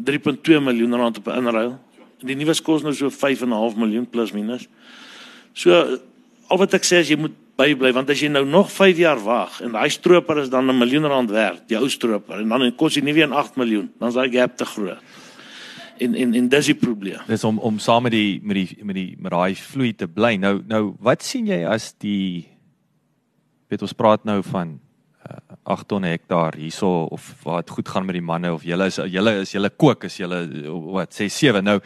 3.2 miljoen rand op 'n inruil. Die nuwe kos nou so 5.5 miljoen plus minus. So al wat ek sê is jy moet bybly want as jy nou nog 5 jaar wag en daai stroper is dan 'n miljoen rand werd, die ou stroper en dan kos hy nie weer 8 miljoen, dan is daai gap te groot. En en en dis die probleem. Dis om om saam met die met die met die met daai vloei te bly. Nou nou wat sien jy as die weet ons praat nou van uh, 8 ton hektaar hierso of wat goed gaan met die manne of julle is julle is julle kook is julle wat sê 7 nou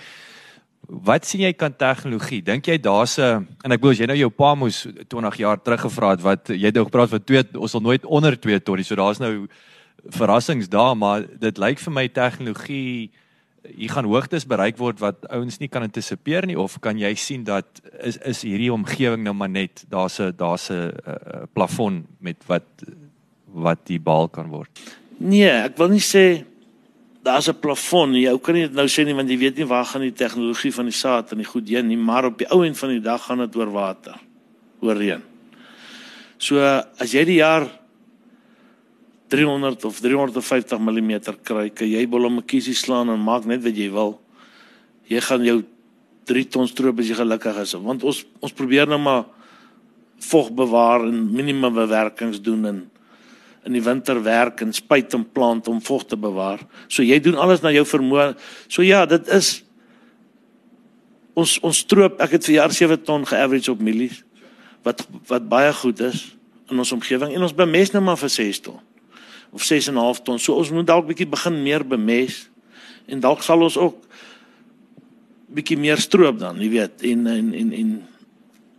Wat sien jy kan tegnologie? Dink jy daar's 'n en ek bedoel jy nou jou pa moes 20 jaar terug gevra het wat jy het nou gepraat van 2 ons sal nooit onder 2 tot so daar's nou verrassings daar maar dit lyk vir my tegnologie hier gaan hoogtes bereik word wat ouens nie kan antisipeer nie of kan jy sien dat is is hierdie omgewing nou maar net daar's 'n daar's 'n plafon met wat wat die baal kan word. Nee, ek wil nie sê daar's 'n plafon. Jy kan nie dit nou sê nie want jy weet nie waar gaan die tegnologie van die saad en die goed heen nie, maar op die ou end van die dag gaan dit oor water, oor reën. So as jy die jaar 300 of 350 mm kry, kan jy bolommetjie slaan en maak net wat jy wil. Jy gaan jou 3 ton stroop as jy gelukkig is, want ons ons probeer nou maar vog bewaar en minimum bewerkings doen en in die winter werk en spuit en plant om vog te bewaar. So jy doen alles na jou vermoë. So ja, dit is ons ons stroop, ek het vir jaar 7 ton ge-average op mielies wat wat baie goed is in ons omgewing en ons bemes nou maar vir 6 ton of 6 en 'n half ton. So ons moet dalk bietjie begin meer bemes en dalk sal ons ook bietjie meer stroop dan, jy weet, en en en en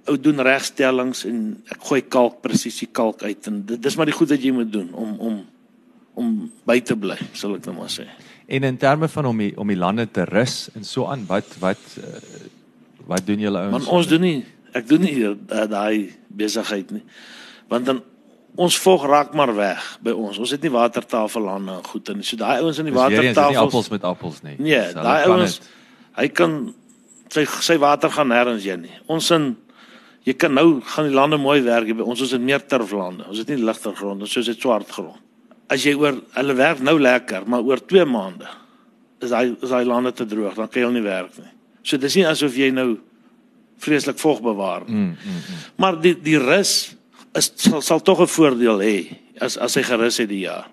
ou doen regstellings en ek gooi kalk presisie kalk uit en dit dis maar die goed wat jy moet doen om om om by te bly, sal ek nou maar sê. En in terme van om die om die lande te rus en so aan, wat wat uh, wat doen julle ouens? Want ons doen nie ek doen nie daai besigheid nie. Want dan ons volg raak maar weg by ons. Ons het nie watertafellande en goed en so daai ouens in die watertafel. Dis nie appels met appels nie. Nee, daai ouens hy kan sy sy water gaan nêrens heen nie. Ons in jy kan nou gaan die lande mooi werk ons ons het meer turflande. Ons het nie ligter grond, ons het swart grond. As jy oor hulle werk nou lekker, maar oor 2 maande is hy is hy lande te droog, dan kan jy nie werk nie. So dis nie asof jy nou vreeslik vog bewaar nie. Mm, mm, mm. Maar die die rus is sal, sal tog 'n voordeel hê as as hy gerus het die jaar.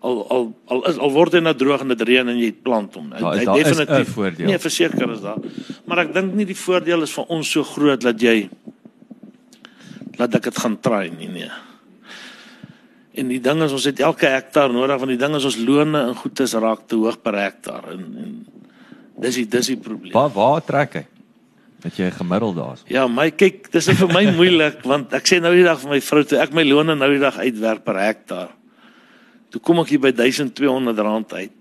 Al al al is al word hy nou droog en dit reën en jy plant hom. Hy ja, definitief voordeel. Nee, verseker is daar. Maar ek dink nie die voordeel is vir ons so groot dat jy laat ek dit gaan try nie nee. En die ding is ons het elke hektaar nodig want die ding is ons lone en goedes raak te hoog per hektaar en en dis die dis die probleem. Waar waar trek hy? Wat jy gemiddeld daar's. Ja, my kyk, dis vir my moeilik want ek sê nou die dag vir my vrou toe ek my loone nou die dag uitwerk per hektaar. Toe kom ek hier by 1200 rand uit.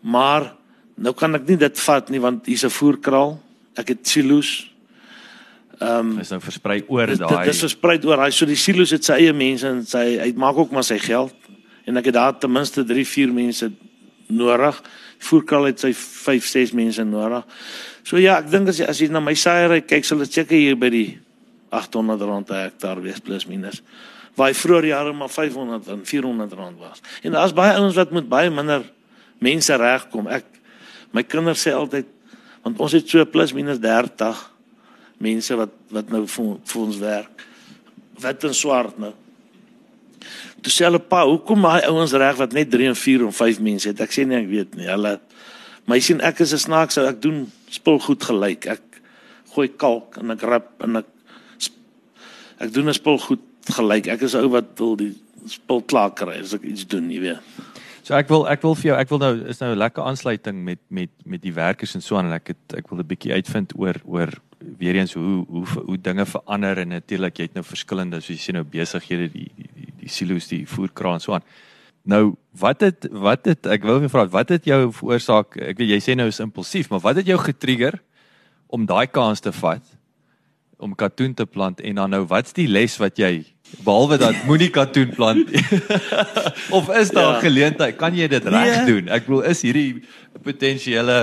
Maar nou kan ek nie dit vat nie want hier's 'n voerkraal. Ek het silo's. Ehm um, is nou versprei oor daai. Dit is versprei oor daai so die silo's het sy eie mense en sy hy maak ook maar sy geld en ek het daar ten minste 3, 4 mense nodig. Voerkraal het sy 5, 6 mense nodig. So ja, ek dink as jy as jy na my saairy kyk, sal dit seker hier by die 800 rand per hektaar wees plus minus. Waar vroeër jare maar 500 en 400 rand was. En daar's baie ouens wat met baie minder mense regkom. Ek my kinders sê altyd want ons het so plus minus 30 mense wat wat nou vir, vir ons werk. Wit en swart nou. Toe sê hulle pa, hoekom daai ouens reg wat net 3 en 4 en 5 mense het? Ek sê nee, ek weet nie. Hulle my sien ek is 'n snaaks ou ek doen spul goed gelyk. Ek gooi kalk en ek rap en ek ek doen 'n spul goed gelyk. Ek is ou wat wil die spul klaar kry as ek iets doen, jy weet. So ek wil ek wil vir jou ek wil nou is nou 'n lekker aansluiting met met met die werkers en so aan en ek het ek wil 'n bietjie uitvind oor oor weer eens hoe hoe hoe dinge verander en natuurlik jy het nou verskillende soos jy sien nou besighede die die die, die silo's die voerkraan so aan. Nou, wat het wat het ek wil net vra wat het jou veroorsaak? Ek weet jy sê nou is impulsief, maar wat het jou getrigger om daai kans te vat om katoen te plant en dan nou wat's die les wat jy behalwe dat moenie katoen plant of is daar ja. geleentheid? Kan jy dit reg nee. doen? Ek bedoel is hierdie potensiële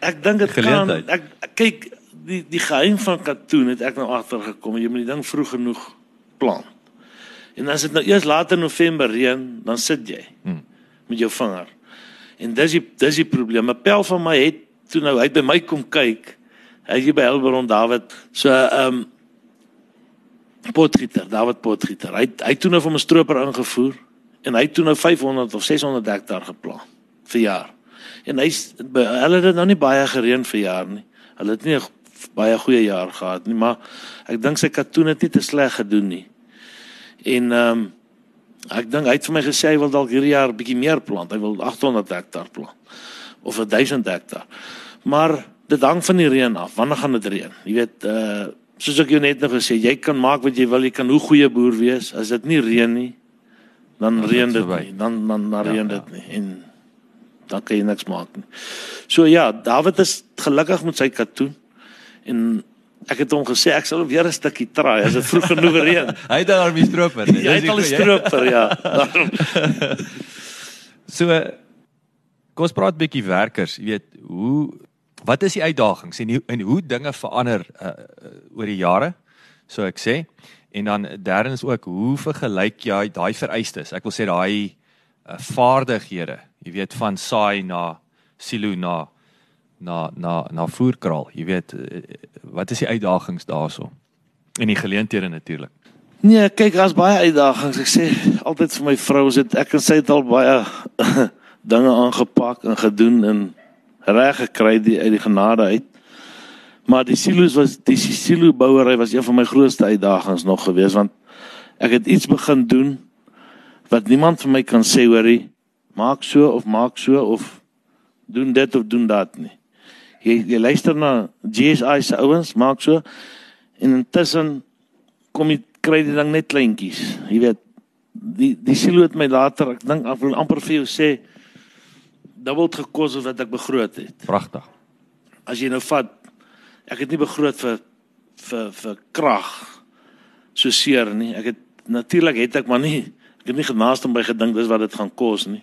Ek dink dit kan ek kyk die die geheim van katoen het ek nou agtergekom. Jy moet die ding vroeg genoeg plant. En as dit nou eers later November reën, dan sit jy hmm. met jou vinger. En dis die dis die probleem. 'n Pel van my het toe nou uit by my kom kyk. Hy is by Elberon David. So ehm um, Potgieter, David Potgieter. Hy hy toe nou van 'n stroper ingevoer en hy toe nou 500 of 600 hektaar geplant vir jaar. En hy hulle het nou nie baie gereën vir jaar nie. Hulle het nie 'n baie goeie jaar gehad nie, maar ek dink sy katoen het nie te sleg gedoen nie. En ehm um, ek dink hy het vir my gesê hy wil dalk hierdie jaar bietjie meer plant. Hy wil 800 hektaar plant of 1000 hektaar. Maar dit hang van die reën af. Wanneer gaan dit reën? Jy weet uh soos ek jou net nou gesê, jy kan maak wat jy wil, jy kan hoe goeie boer wees as dit nie reën nie, dan reën dit nie. Dan dan dan reën ja, dit ja. nie en dan kan jy niks maak nie. So ja, David is gelukkig met sy katoen en Ek het hom gesê ek sal weer 'n stukkie try as dit vroeg genoeg reën. hy het daar 'n stroper. Hy het al 'n stroper, ja. so kom ons praat 'n bietjie werkers, jy weet, hoe wat is die uitdagings en en hoe dinge verander uh, uh, oor die jare? So ek sê en dan derdens ook hoe vergelyk jy daai vereistes? Ek wil sê daai uh, vaardighede, jy weet van saai na silo na na na na voerkraal. Jy weet eh, wat is die uitdagings daarso? En die geleenthede natuurlik. Nee, kyk, daar's baie uitdagings. Ek sê altyd vir my vrou is dit ek en sy het al baie dinge aangepak en gedoen en reg gekry die uit die genade uit. Maar die silo's was die silo bouery was een van my grootste uitdagings nog geweest want ek het iets begin doen wat niemand vir my kan sê hoorie maak so of maak so of doen dit of doen dat nie Jy jy luister na GSI se ouens, maak so en intussen kom jy kry die ding net kleintjies. Jy weet, die die silo het my later, ek dink amper vir jou sê dubbel gekos of wat ek begroot het. Pragtig. As jy nou vat ek het nie begroot vir vir vir krag so seer nie. Ek het natuurlik het ek maar nie ek het nie genaaste by gedink dis wat dit gaan kos nie.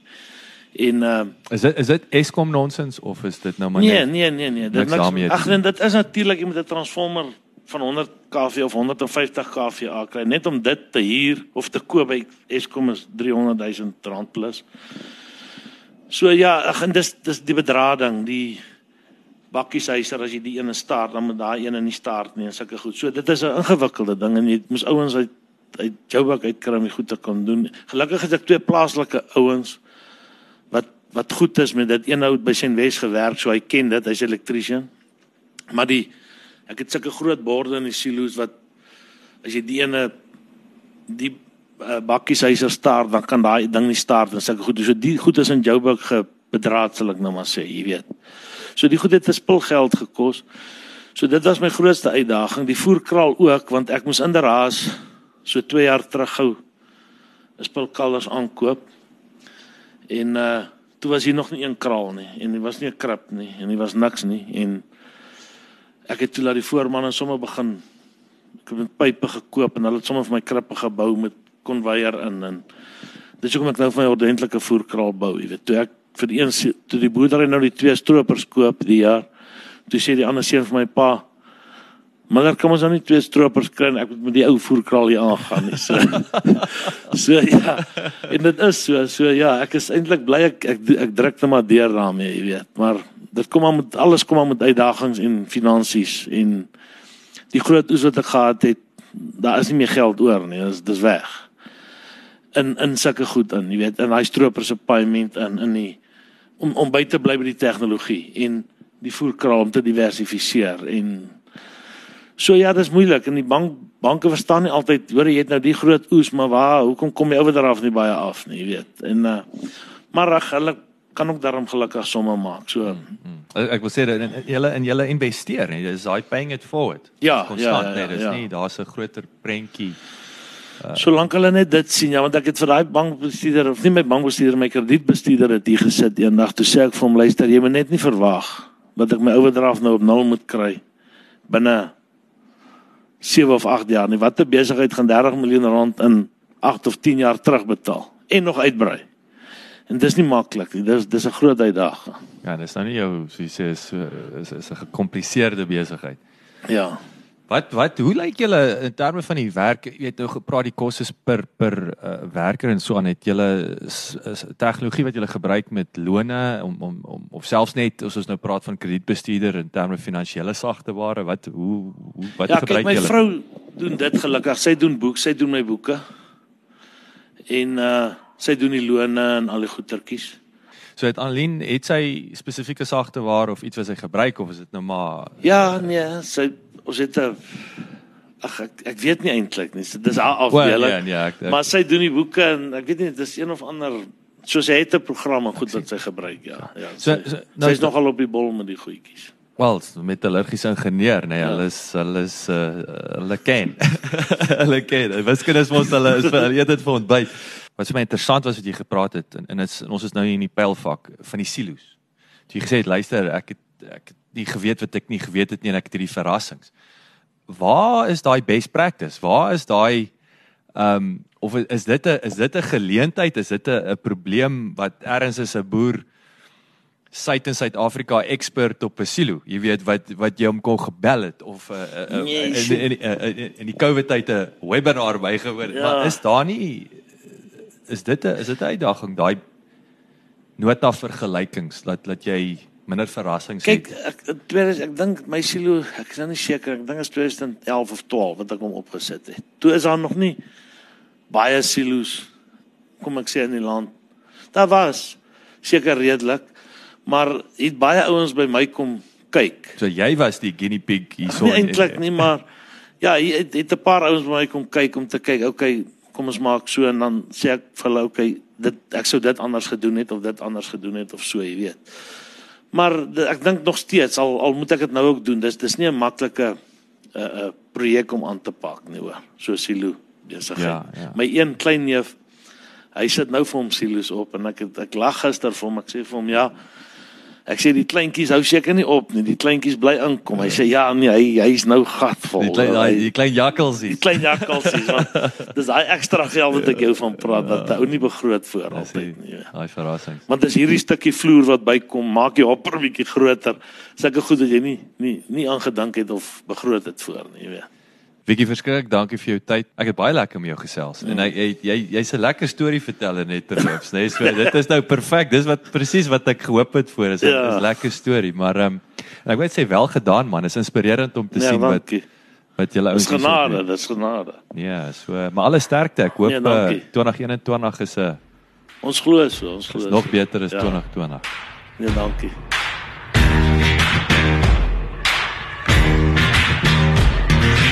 En uh Is dit is dit Eskom nonsens of is dit nou maar nee, net nee, nee, nee, dit niks Ag nee, dit is natuurlik jy moet 'n transformer van 100 kV of 150 kVA kry net om dit te huur of te koop by Eskom is 300 000 rand plus. So ja, ag en dis dis die bedrading, die bakkieshuiser as jy die ene staart dan moet daai ene nie staart nie en sulke goed. So dit is 'n ingewikkelde ding en jy moes ouens uit uit Joburg uitkry om die goed te kan doen. Gelukkig het ek twee plaaslike ouens wat wat goed is met dit. Een ou het by Senwes gewerk, so hy ken dit, hy's elektriesien. Maar die ek het sulke groot borde in die silo's wat as jy die ene die uh, bakkieshuiser staart, dan kan daai ding nie staart en sulke goed. So die goed is in Joburg gebedraad sal ek nou maar sê, jy weet. So die goed het 'n spulgeld gekos. So dit was my grootste uitdaging, die voerkraal ook want ek moes in der haas so 2 jaar terug gou 'n spulkalvers aankoop. En uh toe was hier nog nie een kraal nie en dit was nie 'n krib nie en dit was niks nie en ek het toe laat die voorman en sommer begin ek het met pype gekoop en hulle het sommer vir my krippe gebou met konveier in en dis hoekom ek nou vir my ordentlike voerkraal bou, jy weet. Toe ek vir een toe die boerdery nou die twee stroopers koop die jaar, toe sê die ander seun vir my pa Maar kom ons dan nie twee stroopers kry en ek moet met die ou voerkraal hier aangaan nie. So, so ja. En dit is so, so ja, ek is eintlik bly ek ek, ek druk net maar deur daarmee, jy weet. Maar dit kom maar met alles kom maar met uitdagings en finansies en die groot oes wat ek gehad het, daar is nie meer geld oor nie. Dis dis weg. In in sulke goed in, jy weet, in daai stroopers se payment in in die om om by te bly by die tegnologie en die voerkraal om te diversifiseer en So ja, dis moeilik en die bank banke verstaan nie altyd, hoor jy het nou die groot oes, maar waar, hoekom kom die oordraf nie baie af nie, jy weet. En uh maar ag, hulle kan ook daarom gelukkig somme maak. So Ek ek wil sê dat julle in julle investeer. Dis daai paying it forward. Ja, Konstant, ja, ja, nee, dis ja. nie daar's 'n groter prentjie. Solank hulle net dit sien, ja, want ek het vir daai bankbestuurder of nie my bankbestuurder, my kredietbestuurder het hier gesit eendag toe sê ek vir hom luister, jy moet net nie verwag dat ek my oordraf nou op nul moet kry binne 7 of 8 jaar nie. Watter besigheid gaan 30 miljoen rand in 8 of 10 jaar terugbetaal en nog uitbrei? En dis nie maklik nie. Dis dis 'n groot uitdaging. Ja, dis nou nie jou so jy sê is is is 'n gekompliseerde besigheid. Ja. Wat wat hoe lyk julle in terme van die werk? Jy weet nou gepraat die kos is per per uh, werker en so aan het julle tegnologie wat julle gebruik met lone om om om of selfs net as ons nou praat van kredietbestuurder in terme finansiële sagteware, wat hoe hoe wat ja, gebruik kyk, my julle? vrou doen dit gelukkig. Sy doen boek, sy doen my boeke. En uh sy doen die lone en al die goetertjies. So het Aline het sy spesifieke sagteware of iets wat sy gebruik of is dit nou maar Ja, nee, sy ons het 'n ag ek ek weet nie eintlik nie. Dis haar afdeling. ja, ja, ek, ek, Maar sy doen die boeke en ek weet nie dis een of ander so sy het 'n program en goed wat sy gebruik, ja. Ja. So- sy, so- nou- sy's nogal op die bol met die goedjies. Wel, metallurgiese ingenieur, nee, Ja. hulle is hulle is uh, hulle ken. hulle ken. Wiskunde is mos hulle is vir hulle eet dit vir ontbyt. Wat vir my interessant was wat jy gepraat het en, en is, ons is nou hier in die pylvak van die silo's. Toe jy gesê het luister, ek het ek het nie geweet wat ek nie geweet het nie en ek het hierdie verrassings. Waar is daai best practice? Waar is daai ehm um, of is dit 'n is dit 'n geleentheid? Is dit 'n 'n probleem wat ergens is 'n boer suid in Suid-Afrika expert op 'n silo. Jy weet wat wat jy hom kon gebel het of uh, uh, Nee, in in in, in, in die COVID tyd 'n webinar bygewoon. Ja. Maar is daar nie is dit 'n is dit 'n uitdaging daai nota vergelykings dat dat jy minder verrassings Kyk, het. ek in 2000 ek dink my silo, ek is nou nie seker, ek dink dit is 2011 of 12 wat ek hom opgesit het. Toe is daar nog nie baie silo's kom ek sê in die land. Daar was seker redelik, maar het baie ouens by my kom kyk. So jy was die guinea pig hierso. Nie eintlik nie, maar ja, hier het, het 'n paar ouens by my kom kyk om te kyk, okay, kom ons maak so en dan sê ek vir hulle, okay, dit ek sou dit anders gedoen het of dit anders gedoen het of so, jy weet. Maar ek dink nog steeds al al moet ek dit nou ook doen. Dis dis nie 'n maklike 'n uh, 'n uh, projek om aan te pak nie hoor. So silo besigheid. Ja, ja. My een klein neef hy sit nou vir hom silo's op en ek het, ek lag gister vir hom. Ek sê vir hom ja, Ek sê die kleintjies hou seker nie op nie. Die kleintjies bly inkom. Hy sê ja, nee, hy hy's nou gatvol. Die klein daai die klein jakkalsies. Die klein jakkalsies. want Dis daai ekstra geld wat ek jou van praat dat ou nie begroot voor altyd nie. Daai verrassing. Want dis hierdie stukkie vloer wat bykom, maak die hopper bietjie groter. Sulke goed wat jy nie nie nie aangedink het of begroot het voor nie, jy weet. Wiekie verskriklik, dankie vir jou tyd. Ek het baie lekker met jou gesels. Mm. En jy jy jy's 'n lekker storie verteller net terloops, né? So dit is nou perfek. Dis wat presies wat ek gehoop het voor is 'n ja. lekker storie, maar ehm um, ek wil sê wel gedaan man. Is inspirerend om te ja, sien dankie. wat wat julle ouens Dis genade, dis genade. Ja, so maar alle sterkte. Ek hoop ja, uh, 2021 is 'n uh, Ons glo so, ons glo. Nog beter as ja. 2020. Ja, dankie.